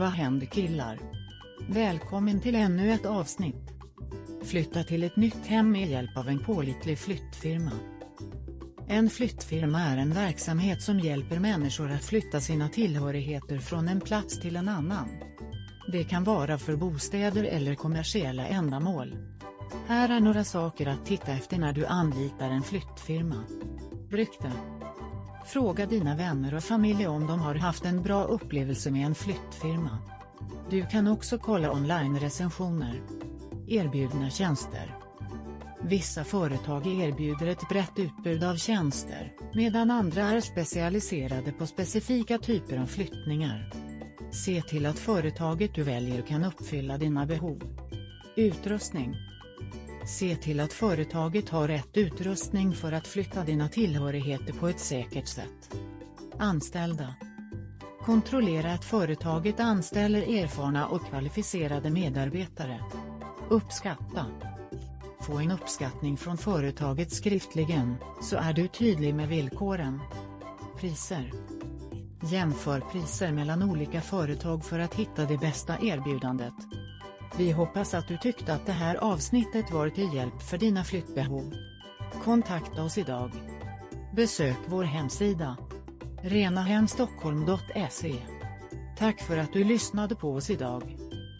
Vad händer killar? Välkommen till ännu ett avsnitt. Flytta till ett nytt hem med hjälp av en pålitlig flyttfirma. En flyttfirma är en verksamhet som hjälper människor att flytta sina tillhörigheter från en plats till en annan. Det kan vara för bostäder eller kommersiella ändamål. Här är några saker att titta efter när du anlitar en flyttfirma. Rykte. Fråga dina vänner och familj om de har haft en bra upplevelse med en flyttfirma. Du kan också kolla online-recensioner. Erbjudna tjänster. Vissa företag erbjuder ett brett utbud av tjänster, medan andra är specialiserade på specifika typer av flyttningar. Se till att företaget du väljer kan uppfylla dina behov. Utrustning. Se till att företaget har rätt utrustning för att flytta dina tillhörigheter på ett säkert sätt. Anställda. Kontrollera att företaget anställer erfarna och kvalificerade medarbetare. Uppskatta. Få en uppskattning från företaget skriftligen, så är du tydlig med villkoren. Priser. Jämför priser mellan olika företag för att hitta det bästa erbjudandet. Vi hoppas att du tyckte att det här avsnittet var till hjälp för dina flyttbehov. Kontakta oss idag. Besök vår hemsida. renahemstockholm.se Tack för att du lyssnade på oss idag.